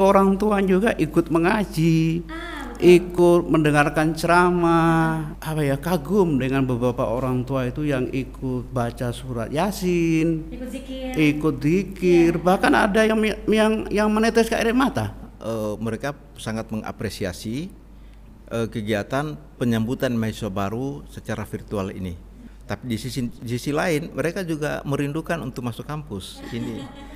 Orang tua juga ikut mengaji, Ah, betul. ikut mendengarkan ceramah, apa ya kagum dengan beberapa orang tua itu yang ikut baca surat Yasin, Ikut zikir. ikut zikir, bahkan ada yang yang yang menetes air mata. Eh, mereka sangat mengapresiasi eh, kegiatan penyambutan mahasiswa baru secara virtual ini. Tapi di sisi di sisi lain mereka juga merindukan untuk masuk kampus. Ini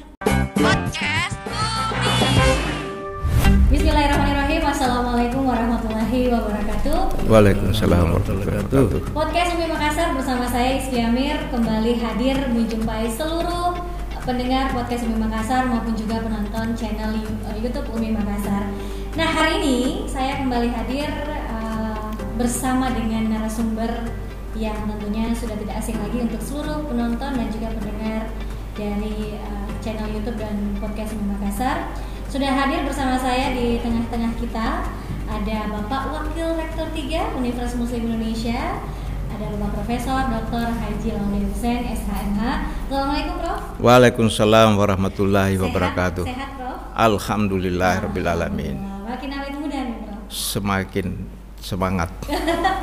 Bismillahirrahmanirrahim. Assalamualaikum warahmatullahi wabarakatuh. Waalaikumsalam warahmatullahi wabarakatuh. Podcast Umi Makassar bersama saya Isfi Amir kembali hadir menjumpai seluruh pendengar podcast Umi Makassar maupun juga penonton channel YouTube Umi Makassar. Nah hari ini saya kembali hadir eh, bersama dengan narasumber yang tentunya sudah tidak asing lagi untuk seluruh penonton dan juga pendengar dari eh, channel YouTube dan podcast Makassar. Sudah hadir bersama saya di tengah-tengah kita ada Bapak Wakil Rektor 3 Universitas Muslim Indonesia, ada Bapak Profesor Dr. Haji Laudin Hussein SHMH. Assalamualaikum Prof. Waalaikumsalam warahmatullahi Sehat? wabarakatuh. Sehat Prof. Alhamdulillahirabbil alamin. Wah, Makin awet muda nih Prof. Semakin semangat.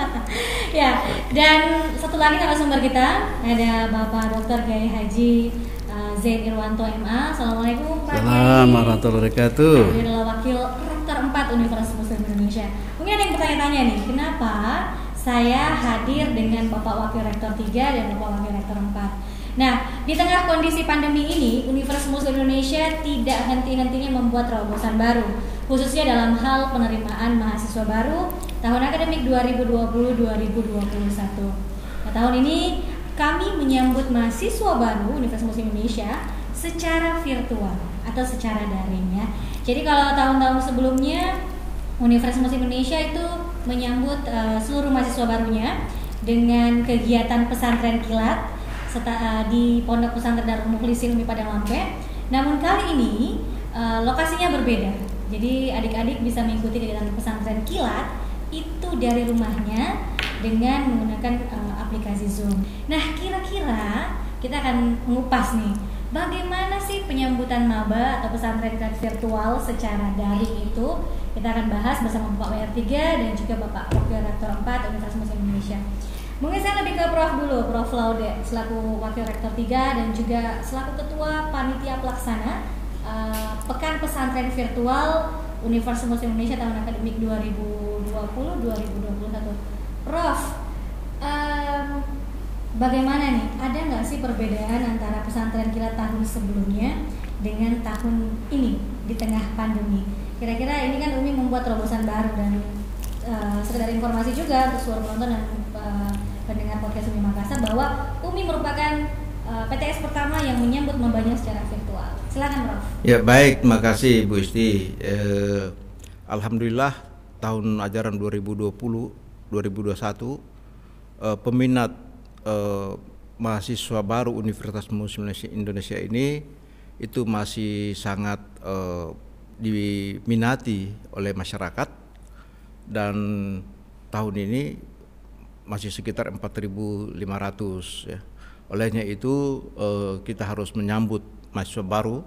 ya, dan satu lagi narasumber kita ada Bapak Dr. Gaya Haji Zain Irwanto MA. Assalamualaikum Pak Salam warahmatullahi wabarakatuh. Dia adalah wakil rektor 4 Universitas Muslim Indonesia. Mungkin ada yang bertanya-tanya nih, kenapa saya hadir dengan Bapak Wakil Rektor 3 dan Bapak Wakil Rektor 4? Nah, di tengah kondisi pandemi ini, Universitas Muslim Indonesia tidak henti-hentinya membuat terobosan baru, khususnya dalam hal penerimaan mahasiswa baru tahun akademik 2020-2021. Nah, tahun ini kami menyambut mahasiswa baru Universitas Muslim Indonesia secara virtual atau secara daring ya. Jadi kalau tahun-tahun sebelumnya Universitas Muslim Indonesia itu menyambut eh, seluruh mahasiswa barunya dengan kegiatan pesantren kilat serta eh, di Pondok Pesantren Darul Mukhlisin Umi Padang Lampe. Namun kali ini eh, lokasinya berbeda. Jadi adik-adik bisa mengikuti kegiatan pesantren kilat itu dari rumahnya dengan menggunakan eh, aplikasi Zoom. Nah, kira-kira kita akan mengupas nih bagaimana sih penyambutan maba atau pesantren virtual secara daring itu. Kita akan bahas bersama Bapak WR3 dan juga Bapak Wakil Rektor 4 Universitas Muslim Indonesia. Mungkin saya lebih ke Prof dulu, Prof Laude selaku Wakil Rektor 3 dan juga selaku Ketua Panitia Pelaksana eh, Pekan Pesantren Virtual Universitas Muslim Indonesia tahun akademik 2020-2021. Prof, em, bagaimana nih? Ada nggak sih perbedaan antara pesantren kilat tahun sebelumnya dengan tahun ini di tengah pandemi? Kira-kira ini kan Umi membuat terobosan baru dan eh, sekedar informasi juga untuk seluruh penonton dan eh, pendengar podcast Umi Makassar bahwa Umi merupakan eh, PTS pertama yang menyambut mambanya secara virtual. Silakan Prof. Ya baik, terima kasih Bu Isti. Eh, Alhamdulillah tahun ajaran 2020-2021 eh, peminat eh, mahasiswa baru Universitas Muslim Indonesia ini itu masih sangat eh, diminati oleh masyarakat dan tahun ini masih sekitar 4.500 ya. Olehnya itu kita harus menyambut mahasiswa baru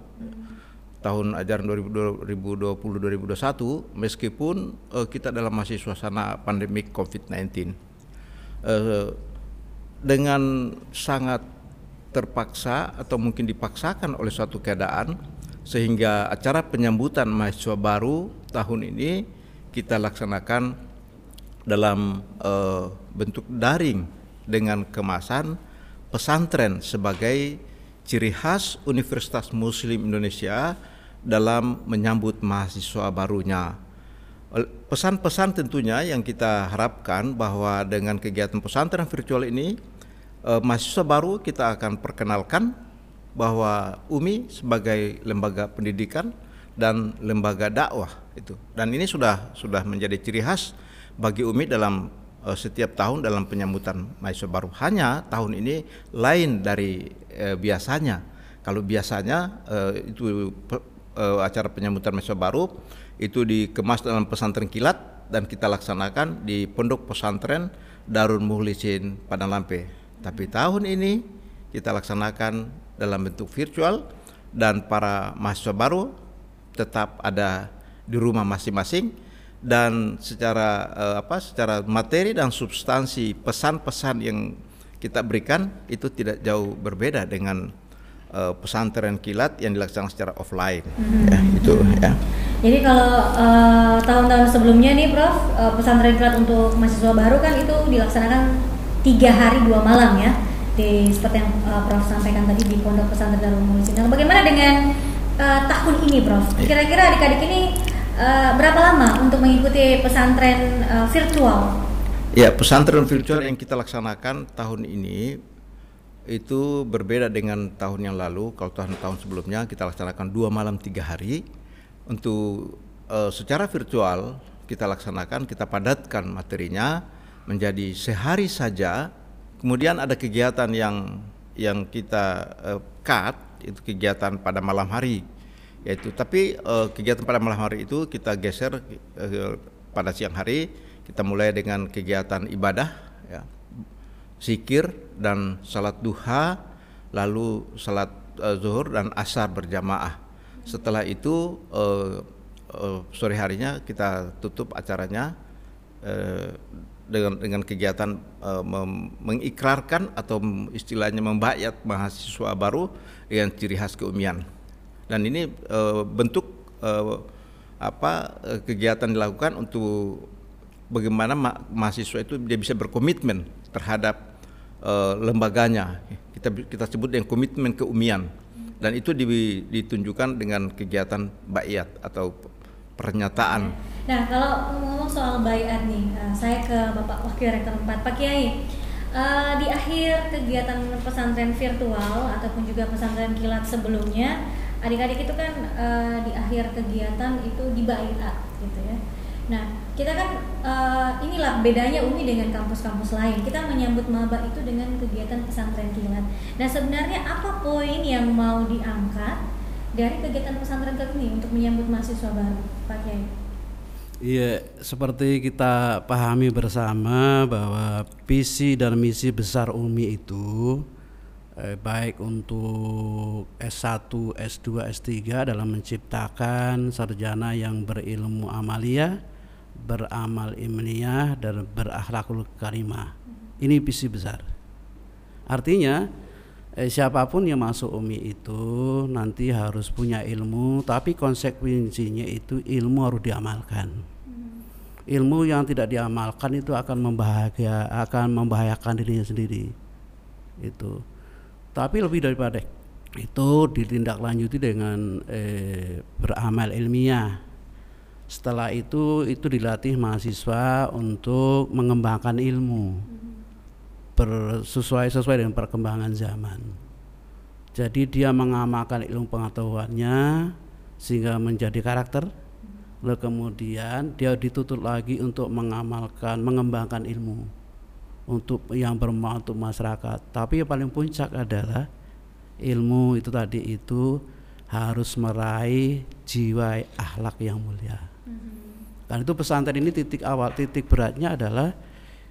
tahun ajaran 2020-2021 meskipun eh, kita dalam masih suasana pandemik COVID-19 Eh, dengan sangat terpaksa atau mungkin dipaksakan oleh suatu keadaan sehingga acara penyambutan mahasiswa baru tahun ini kita laksanakan dalam eh, bentuk daring dengan kemasan pesantren sebagai ciri khas Universitas Muslim Indonesia dalam menyambut mahasiswa barunya. Pesan-pesan tentunya yang kita harapkan bahwa dengan kegiatan pesantren virtual ini eh, mahasiswa baru kita akan perkenalkan bahwa UMI sebagai lembaga pendidikan dan lembaga dakwah itu. Dan ini sudah sudah menjadi ciri khas bagi UMI dalam eh, setiap tahun dalam penyambutan mahasiswa baru. Hanya tahun ini lain dari eh, biasanya. Kalau biasanya eh, itu eh, acara penyambutan mahasiswa baru itu dikemas dalam pesantren kilat dan kita laksanakan di pondok pesantren Darul Muhlisin Padang Lampe. Tapi tahun ini kita laksanakan dalam bentuk virtual dan para mahasiswa baru tetap ada di rumah masing-masing dan secara uh, apa secara materi dan substansi pesan-pesan yang kita berikan itu tidak jauh berbeda dengan uh, pesantren kilat yang dilaksanakan secara offline hmm. ya itu ya. Jadi kalau uh, tahun-tahun sebelumnya nih Prof uh, pesantren kilat untuk mahasiswa baru kan itu dilaksanakan tiga hari dua malam ya di seperti yang uh, Prof sampaikan tadi di Pondok Pesantren Darul Muhsin. Nah, bagaimana dengan uh, tahun ini Prof? Iya. Kira-kira adik-adik ini uh, berapa lama untuk mengikuti pesantren uh, virtual? Ya, pesantren virtual yang kita laksanakan tahun ini itu berbeda dengan tahun yang lalu. Kalau tahun-tahun sebelumnya kita laksanakan dua malam tiga hari. Untuk uh, secara virtual kita laksanakan, kita padatkan materinya menjadi sehari saja. Kemudian ada kegiatan yang yang kita uh, cut itu kegiatan pada malam hari yaitu tapi uh, kegiatan pada malam hari itu kita geser uh, pada siang hari kita mulai dengan kegiatan ibadah ya zikir dan salat duha lalu salat uh, zuhur dan asar berjamaah. Setelah itu uh, uh, sore harinya kita tutup acaranya uh, dengan dengan kegiatan uh, mengikrarkan atau istilahnya membayat mahasiswa baru yang ciri khas keumian. Dan ini uh, bentuk uh, apa kegiatan dilakukan untuk bagaimana ma mahasiswa itu dia bisa berkomitmen terhadap uh, lembaganya kita kita sebut dengan komitmen keumian dan itu di, ditunjukkan dengan kegiatan bayat atau pernyataan. Nah kalau ngomong soal bayat nih, saya ke Bapak Wakil Rektor 4 Pak Kiai. Uh, di akhir kegiatan pesantren virtual ataupun juga pesantren kilat sebelumnya adik-adik itu kan di akhir kegiatan itu dibayar gitu ya nah kita kan uh, inilah bedanya Umi dengan kampus-kampus lain. Kita menyambut maba itu dengan kegiatan pesantren kilat. Nah sebenarnya apa poin yang mau diangkat dari kegiatan pesantren kilat ini untuk menyambut mahasiswa baru Pak Kiai? Iya, seperti kita pahami bersama bahwa visi dan misi besar UMI itu eh, baik untuk S1, S2, S3 dalam menciptakan sarjana yang berilmu amalia, beramal ilmiah dan berakhlakul karimah. Ini visi besar. Artinya eh, siapa pun yang masuk UMI itu nanti harus punya ilmu, tapi konsekuensinya itu ilmu harus diamalkan. Ilmu yang tidak diamalkan itu akan membahagia, akan membahayakan dirinya sendiri. Itu tapi lebih daripada itu ditindaklanjuti dengan eh, beramal ilmiah. Setelah itu itu dilatih mahasiswa untuk mengembangkan ilmu bersesuai sesuai dengan perkembangan zaman. Jadi dia mengamalkan ilmu pengetahuannya sehingga menjadi karakter. Lalu kemudian dia ditutup lagi untuk mengamalkan, mengembangkan ilmu untuk yang bermanfaat untuk masyarakat. Tapi yang paling puncak adalah ilmu itu tadi itu harus meraih jiwa akhlak yang mulia. Karena itu pesantren ini titik awal, titik beratnya adalah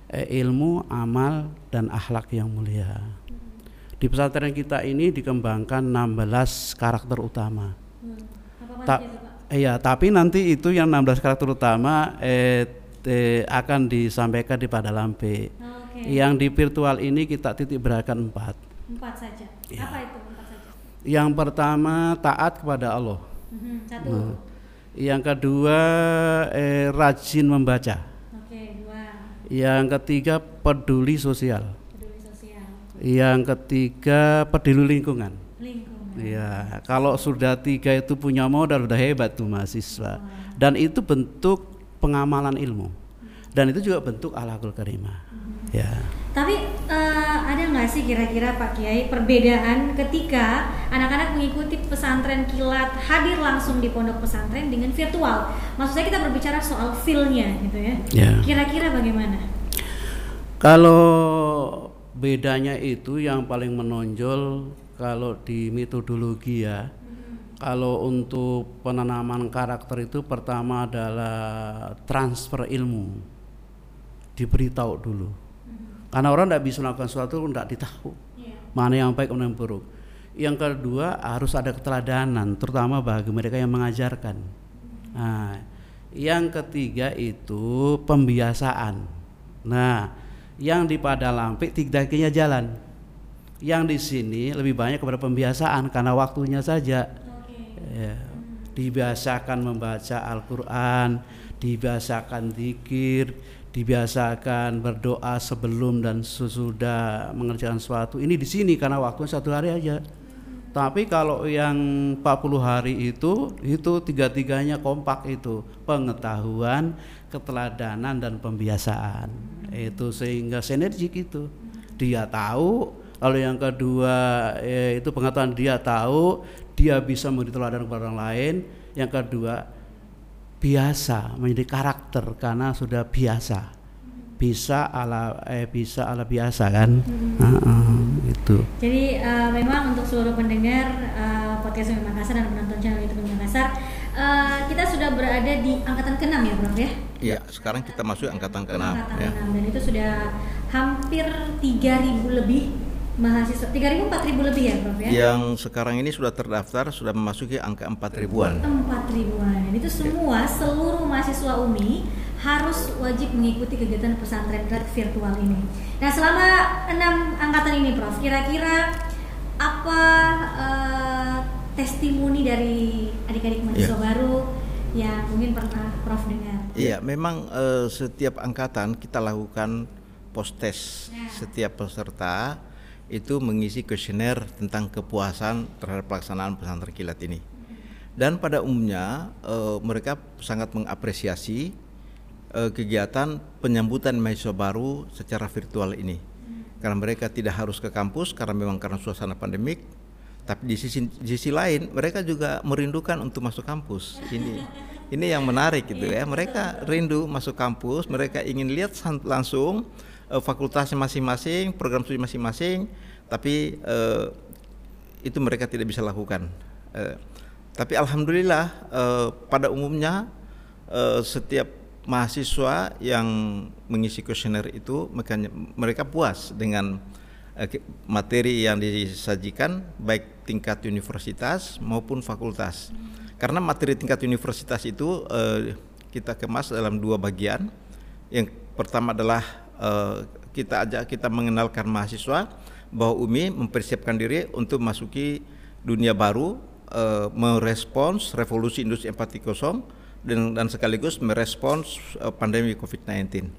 eh, ilmu, amal dan akhlak yang mulia. Mm-hmm. Di pesantren kita ini dikembangkan 16 karakter utama. Hmm. Ta Iya, tapi nanti itu yang 16 karakter utama eh, eh akan disampaikan di pada lampe. Oh yang di virtual ini kita titik beratkan empat. Empat saja. Ya. Apa itu? Yang pertama taat kepada Allah. Mm-hmm. Satu. Nah, yang kedua eh, rajin membaca. Oke, dua. Yang ketiga peduli sosial. Peduli sosial. Yang ketiga peduli lingkungan. Lingkungan. Ya, kalau sudah tiga itu punya modal sudah hebat tuh mahasiswa. Dan itu bentuk pengamalan ilmu. Dan itu juga bentuk alakul karimah. Ya. Tapi uh, ada sih kira-kira Pak Kiai perbedaan ketika anak-anak mengikuti pesantren kilat hadir langsung di pondok pesantren dengan virtual? Maksud saya kita berbicara soal feel-nya gitu ya. ya. Kira-kira bagaimana? Kalau bedanya itu yang paling menonjol kalau di metodologi ya. Hmm. Kalau untuk penanaman karakter itu pertama adalah transfer ilmu. Diberitahu dulu karena orang tidak bisa melakukan sesuatu tidak ditahu yeah. mana yang baik mana yang buruk. Yang kedua harus ada keteladanan, terutama bagi mereka yang mengajarkan. Nah, yang ketiga itu pembiasaan. Nah, yang di Padalampik tidaknya jalan. Yang di sini lebih banyak kepada pembiasaan karena waktunya saja. Ya, dibiasakan membaca Al-Quran, dibiasakan zikir, dibiasakan berdoa sebelum dan sesudah mengerjakan sesuatu. Ini di sini karena waktunya satu hari aja. Tapi kalau yang 40 hari itu itu tiga-tiganya kompak itu pengetahuan, keteladanan dan pembiasaan. Itu sehingga sinergik itu. Dia tahu, lalu yang kedua eh, itu pengetahuan dia tahu, dia bisa memberi teladan kepada orang lain. Yang kedua biasa menjadi karakter karena sudah biasa bisa ala eh bisa ala biasa kan hmm. uh, uh, itu jadi uh, memang untuk seluruh pendengar uh, podcast Makassar dan penonton channel YouTube Makassar uh, kita sudah berada di angkatan ke-6 ya Prof ya Iya sekarang kita masuk angkatan ke-6 angkatan ya. ke-6 dan itu sudah hampir 3000 lebih mahasiswa 3000 4000 lebih ya Prof ya yang sekarang ini sudah terdaftar sudah memasuki angka 4 ribuan 4 ribuan itu semua seluruh mahasiswa UMI harus wajib mengikuti kegiatan pesantren kilat virtual ini. Nah, selama enam angkatan ini, Prof, kira-kira apa uh, testimoni dari adik-adik mahasiswa yeah. baru yang mungkin pernah Prof dengar? Iya, memang uh, setiap angkatan kita lakukan post test yeah. setiap peserta itu mengisi kuesioner tentang kepuasan terhadap pelaksanaan pesantren kilat ini. Dan pada umumnya uh, mereka sangat mengapresiasi uh, kegiatan penyambutan mahasiswa baru secara virtual ini. Karena mereka tidak harus ke kampus karena memang karena suasana pandemik, tapi di sisi di sisi lain mereka juga merindukan untuk masuk kampus. Ini ini yang menarik gitu ya. Mereka rindu masuk kampus, mereka ingin lihat langsung uh, fakultasnya masing-masing, program studi masing-masing, tapi uh, itu mereka tidak bisa lakukan. Uh, tapi alhamdulillah uh, pada umumnya uh, setiap mahasiswa yang mengisi kuesioner itu mereka puas dengan materi yang disajikan baik tingkat universitas maupun fakultas. Karena materi tingkat universitas itu uh, kita kemas dalam dua bagian. Yang pertama adalah uh, kita ajak kita mengenalkan mahasiswa bahwa UMI mempersiapkan diri untuk masuki dunia baru, uh, merespons revolusi industri 4.0 dan, dan sekaligus merespons uh, pandemi COVID-19.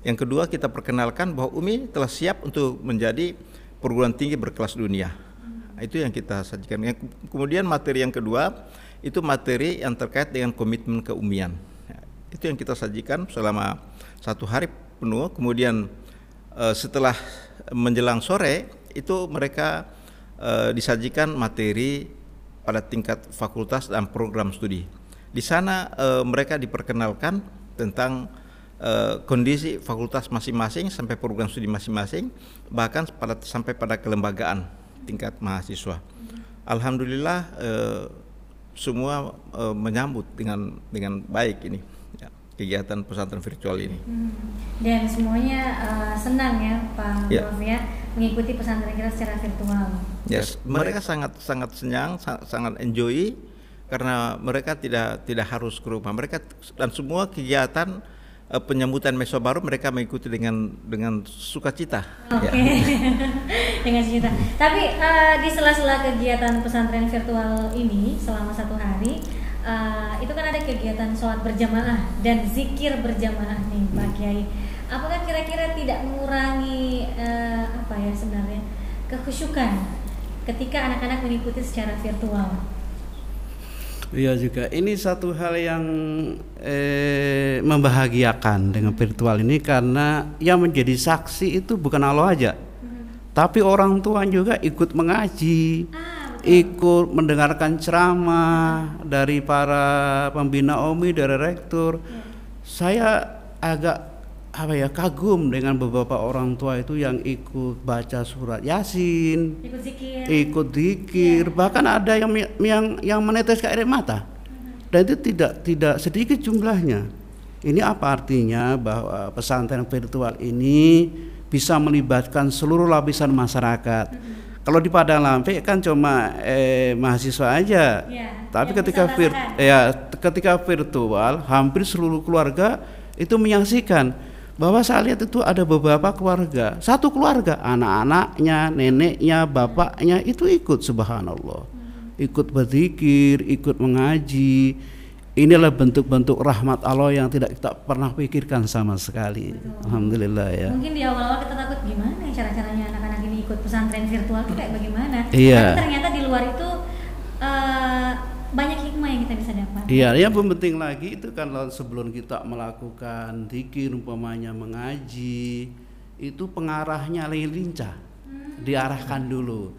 Yang kedua kita perkenalkan bahwa UMI telah siap untuk menjadi perguruan tinggi berkelas dunia. Itu yang kita sajikan. Kemudian materi yang kedua itu materi yang terkait dengan komitmen keumian. Itu yang kita sajikan selama satu hari penuh. Kemudian uh, setelah menjelang sore itu mereka uh, disajikan materi pada tingkat fakultas dan program studi. Di sana uh, mereka diperkenalkan tentang kondisi fakultas masing-masing sampai program studi masing-masing, bahkan pada sampai pada kelembagaan tingkat mahasiswa. Alhamdulillah semua uh, menyambut dengan dengan baik ini ya, kegiatan pesantren virtual ini. Hmm. Dan semuanya uh, senang ya Pak ya. Prof ya mengikuti pesantren kita secara virtual. Yes, mereka sangat sangat senang, sangat enjoy karena mereka tidak tidak harus ke rumah mereka dan semua kegiatan uh, penyambutan meso baru mereka mengikuti dengan dengan sukacita. Oke, okay. ya. dengan sukacita. Tapi uh, di sela-sela kegiatan pesantren virtual ini selama satu hari uh, itu kan ada kegiatan sholat berjamaah dan zikir berjamaah nih Pak Kiai. Apakah kira-kira tidak mengurangi uh, apa ya sebenarnya kekhusyukan ketika anak-anak mengikuti secara virtual? Iya juga. Ini satu hal yang eh, membahagiakan dengan virtual ini karena yang menjadi saksi itu bukan Allah aja, hmm. Tapi orang tua juga ikut mengaji, ah, ikut mendengarkan ceramah dari para pembina OMI, dari rektor. Hmm. Saya agak apa ya kagum dengan beberapa orang tua itu yang ikut baca surat yasin, ikut zikir, ikut zikir yeah. bahkan ada yang yang yang menetes air mata. Dan itu tidak tidak sedikit jumlahnya. Ini apa artinya bahwa pesantren virtual ini bisa melibatkan seluruh lapisan masyarakat. kalau di Padang Lampik kan cuma eh, mahasiswa aja. Iya, Tapi ketika vir, ya ketika virtual hampir seluruh keluarga itu menyaksikan bahwa saya lihat itu ada beberapa keluarga, satu keluarga, anak-anaknya, neneknya, bapaknya itu ikut subhanallah. Ikut berzikir, ikut mengaji. Inilah bentuk-bentuk rahmat Allah yang tidak kita pernah pikirkan sama sekali. Alhamdulillah ya. Mungkin di awal-awal kita takut gimana ya cara-caranya anak-anak ini ikut pesantren virtual itu kayak bagaimana. Iya. Tapi ternyata di luar itu eh, banyak hikmah yang kita bisa dapat. Iya, yang penting lagi itu kan sebelum kita melakukan zikir umpamanya mengaji itu pengarahnya lincah. Diarahkan dulu.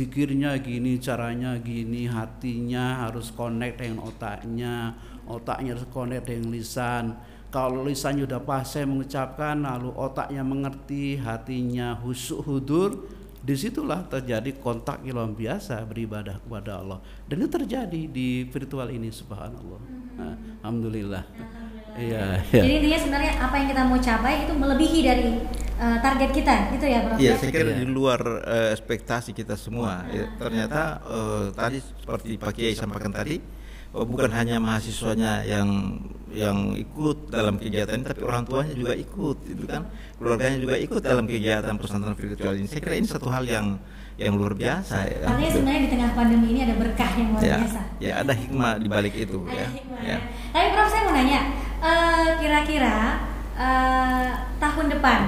Zikirnya gini, caranya gini, hatinya harus connect dengan otaknya, otaknya harus connect dengan lisan. Kalau lisannya udah pasai mengucapkan, lalu otaknya mengerti, hatinya husuk hudur, di situlah terjadi kontak yang luar biasa beribadah kepada Allah. Dan itu terjadi di virtual ini subhanallah. Nah, alhamdulillah. Iya iya. Jadi intinya sebenarnya apa yang kita mau capai itu melebihi dari eh, target kita, gitu ya, Prof? Iya, ya? saya kira Iya. di luar eh, ekspektasi kita semua. Ya, ternyata eh, tadi seperti Pak Kiai sampaikan tadi, eh, bukan hanya mahasiswanya yang yang ikut dalam kegiatan ini, tapi orang tuanya juga ikut, itu kan, keluarganya juga ikut dalam kegiatan pesantren virtual ini. Saya kira ini satu hal yang yang luar biasa. Ya, Artinya sebenarnya di tengah pandemi ini ada berkah yang luar ya, biasa. ya ada hikmah di balik itu. Ada Ya, ya. Tapi Prof saya mau nanya, eh, kira-kira eh, tahun depan,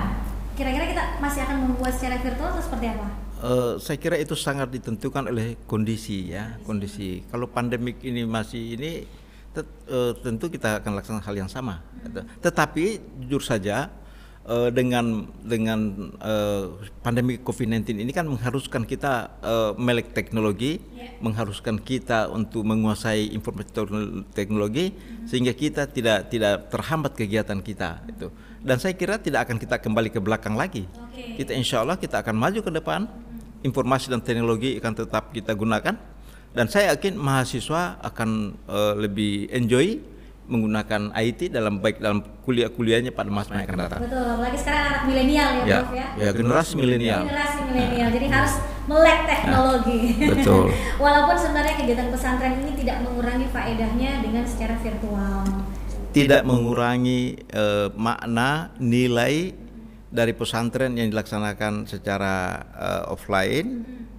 kira-kira kita masih akan membuat secara virtual atau seperti apa? Eh, saya kira itu sangat ditentukan oleh kondisi ya kondisi. Kalau pandemik ini masih ini tet- eh, tentu kita akan laksanakan hal yang sama. Tetapi jujur saja eh, dengan dengan eh, pandemi COVID-19 ini kan mengharuskan kita eh, melek teknologi Ya. mengharuskan kita untuk menguasai informasi teknol- teknologi sehingga kita tidak tidak terhambat kegiatan kita itu dan saya kira tidak akan kita kembali ke belakang lagi Oke. kita insya Allah kita akan maju ke depan informasi dan teknologi akan tetap kita gunakan dan saya yakin mahasiswa akan eh, lebih enjoy menggunakan IT dalam baik dalam kuliah-kuliahnya pada masa yang akan datang Betul, apalagi sekarang anak milenial ya, ya Prof ya. ya generasi milenial Generasi milenial, jadi harus melek teknologi. betul. Walaupun sebenarnya kegiatan pesantren ini tidak mengurangi faedahnya dengan secara virtual. Tidak mengurangi eh, makna nilai dari pesantren yang dilaksanakan secara eh, offline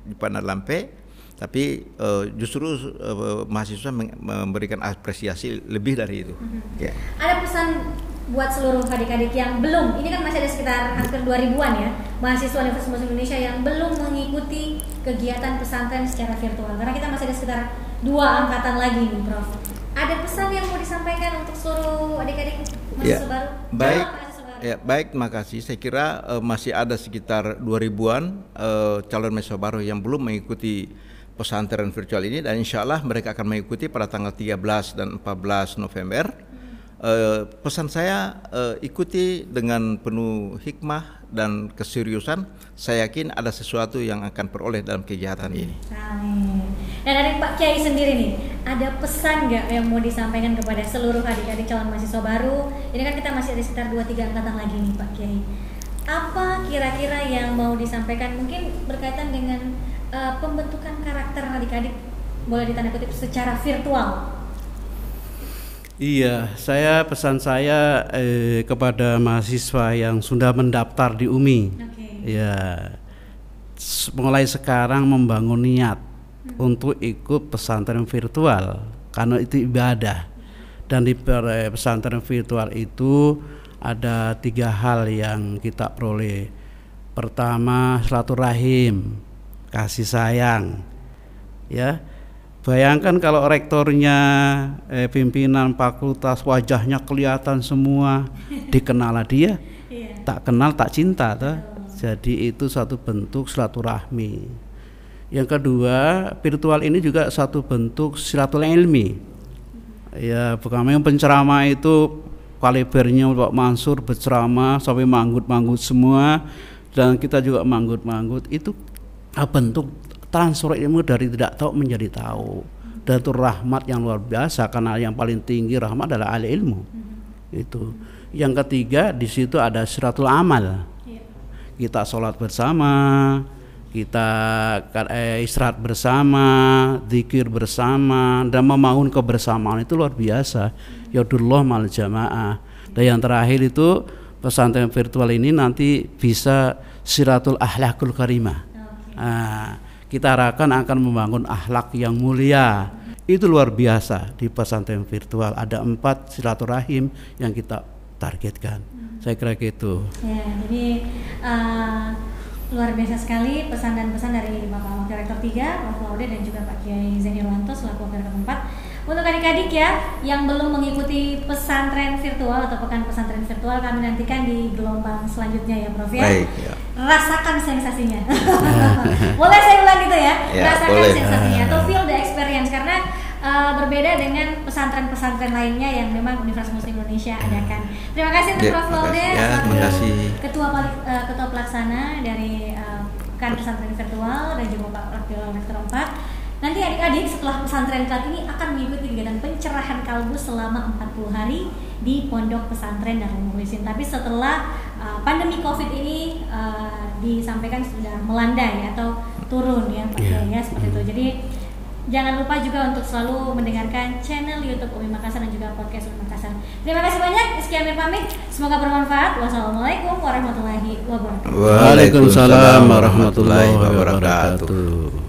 di Padang Lampe tapi eh, justru eh, mahasiswa memberikan apresiasi lebih dari itu ya. Ada pesan buat seluruh adik-adik yang belum, ini kan masih ada sekitar hampir 2000-an ya, mahasiswa Universitas Muslim Indonesia yang belum mengikuti kegiatan pesantren secara virtual. Karena kita masih ada sekitar dua angkatan lagi nih, Prof. Ada pesan yang mau disampaikan untuk seluruh adik-adik mahasiswa Ya, baru? baik. Ya, baik, terima kasih. Saya kira eh, masih ada sekitar 2000-an eh, calon mahasiswa baru yang belum mengikuti pesantren virtual ini dan insya Allah mereka akan mengikuti pada tanggal 13 dan 14 November. Eh, pesan saya eh, ikuti dengan penuh hikmah dan keseriusan. Saya yakin ada sesuatu yang akan peroleh dalam kegiatan ini. Amin. Dan dari Pak Kiai sendiri nih, ada pesan nggak yang mau disampaikan kepada seluruh adik-adik calon mahasiswa baru? Ini kan kita masih ada sekitar 2-3 angkatan lagi nih Pak Kiai. Apa kira-kira yang mau disampaikan? Mungkin berkaitan dengan eh, pembentukan karakter adik-adik boleh ditanda kutip secara virtual. Iya, saya pesan saya eh, kepada mahasiswa yang sudah mendaftar di UMI. Oke. Ya, mulai sekarang membangun niat untuk ikut pesantren virtual karena itu ibadah. Dan di per- pesantren virtual itu ada tiga hal yang kita peroleh. Pertama, silaturahim, kasih sayang. Ya. Bayangkan kalau rektornya, eh, pimpinan fakultas wajahnya kelihatan semua, dikenal dia Iya. tak kenal tak cinta toh. Jadi itu satu bentuk silaturahmi. Yang kedua, virtual ini juga satu bentuk silaturahmi. Ya, bukan yang penceramah itu kalibernya Pak Mansur berceramah sampai manggut-manggut semua dan kita juga manggut-manggut. Itu bentuk transfer ilmu dari tidak tahu menjadi tahu. Dan itu rahmat yang luar biasa karena yang paling tinggi rahmat adalah ahli ilmu. Itu. Yang ketiga di situ ada siratul amal. Iya. kita sholat bersama kita kan, eh, istirahat bersama, zikir bersama, dan membangun kebersamaan itu luar biasa. Yadullah mal jamaah. Dan yang terakhir itu pesantren virtual ini nanti bisa siratul ahlakul karimah. Nah, kita harapkan akan membangun akhlak yang mulia. Itu luar biasa di pesantren virtual. Ada empat silaturahim yang kita targetkan. Saya kira gitu. Ya, jadi uh, luar biasa sekali pesan dan pesan dari Bapak Wakil Rektor 3, Prof. Laude dan juga Pak Kiai Zainirwanto selaku Wakil Rektor 4. Untuk adik-adik ya yang belum mengikuti pesantren virtual atau pekan pesantren virtual kami nantikan di gelombang selanjutnya ya Prof ya. Baik, ya. Rasakan sensasinya. boleh saya ulang gitu ya? Ya, Rasakan boleh. sensasinya atau feel the experience karena uh, berbeda dengan pesantren-pesantren lainnya yang memang Universitas Muslim Indonesia adakan. Terima kasih untuk Ya, Prof. Laude kasih. Ya, selaku terima kasih. Ketua Pali- eh, Ketua Pelaksana dari uh, Pekan Pesantren Virtual dan juga Pak Wakil Rektor 4. Nanti adik-adik setelah pesantren saat ini akan mengikuti kegiatan pencerahan kalbu selama 40 hari di Pondok Pesantren Darul Mukhlisin. Tapi setelah uh, pandemi Covid ini uh, disampaikan sudah melandai atau turun ya Pak Iya. Ya seperti itu. Jadi Jangan lupa juga untuk selalu mendengarkan channel YouTube Umi Makassar dan juga podcast Umi Makassar. Terima kasih banyak. Sekian dari pamit. Semoga bermanfaat. Wassalamualaikum warahmatullahi wabarakatuh. Waalaikumsalam warahmatullahi wabarakatuh.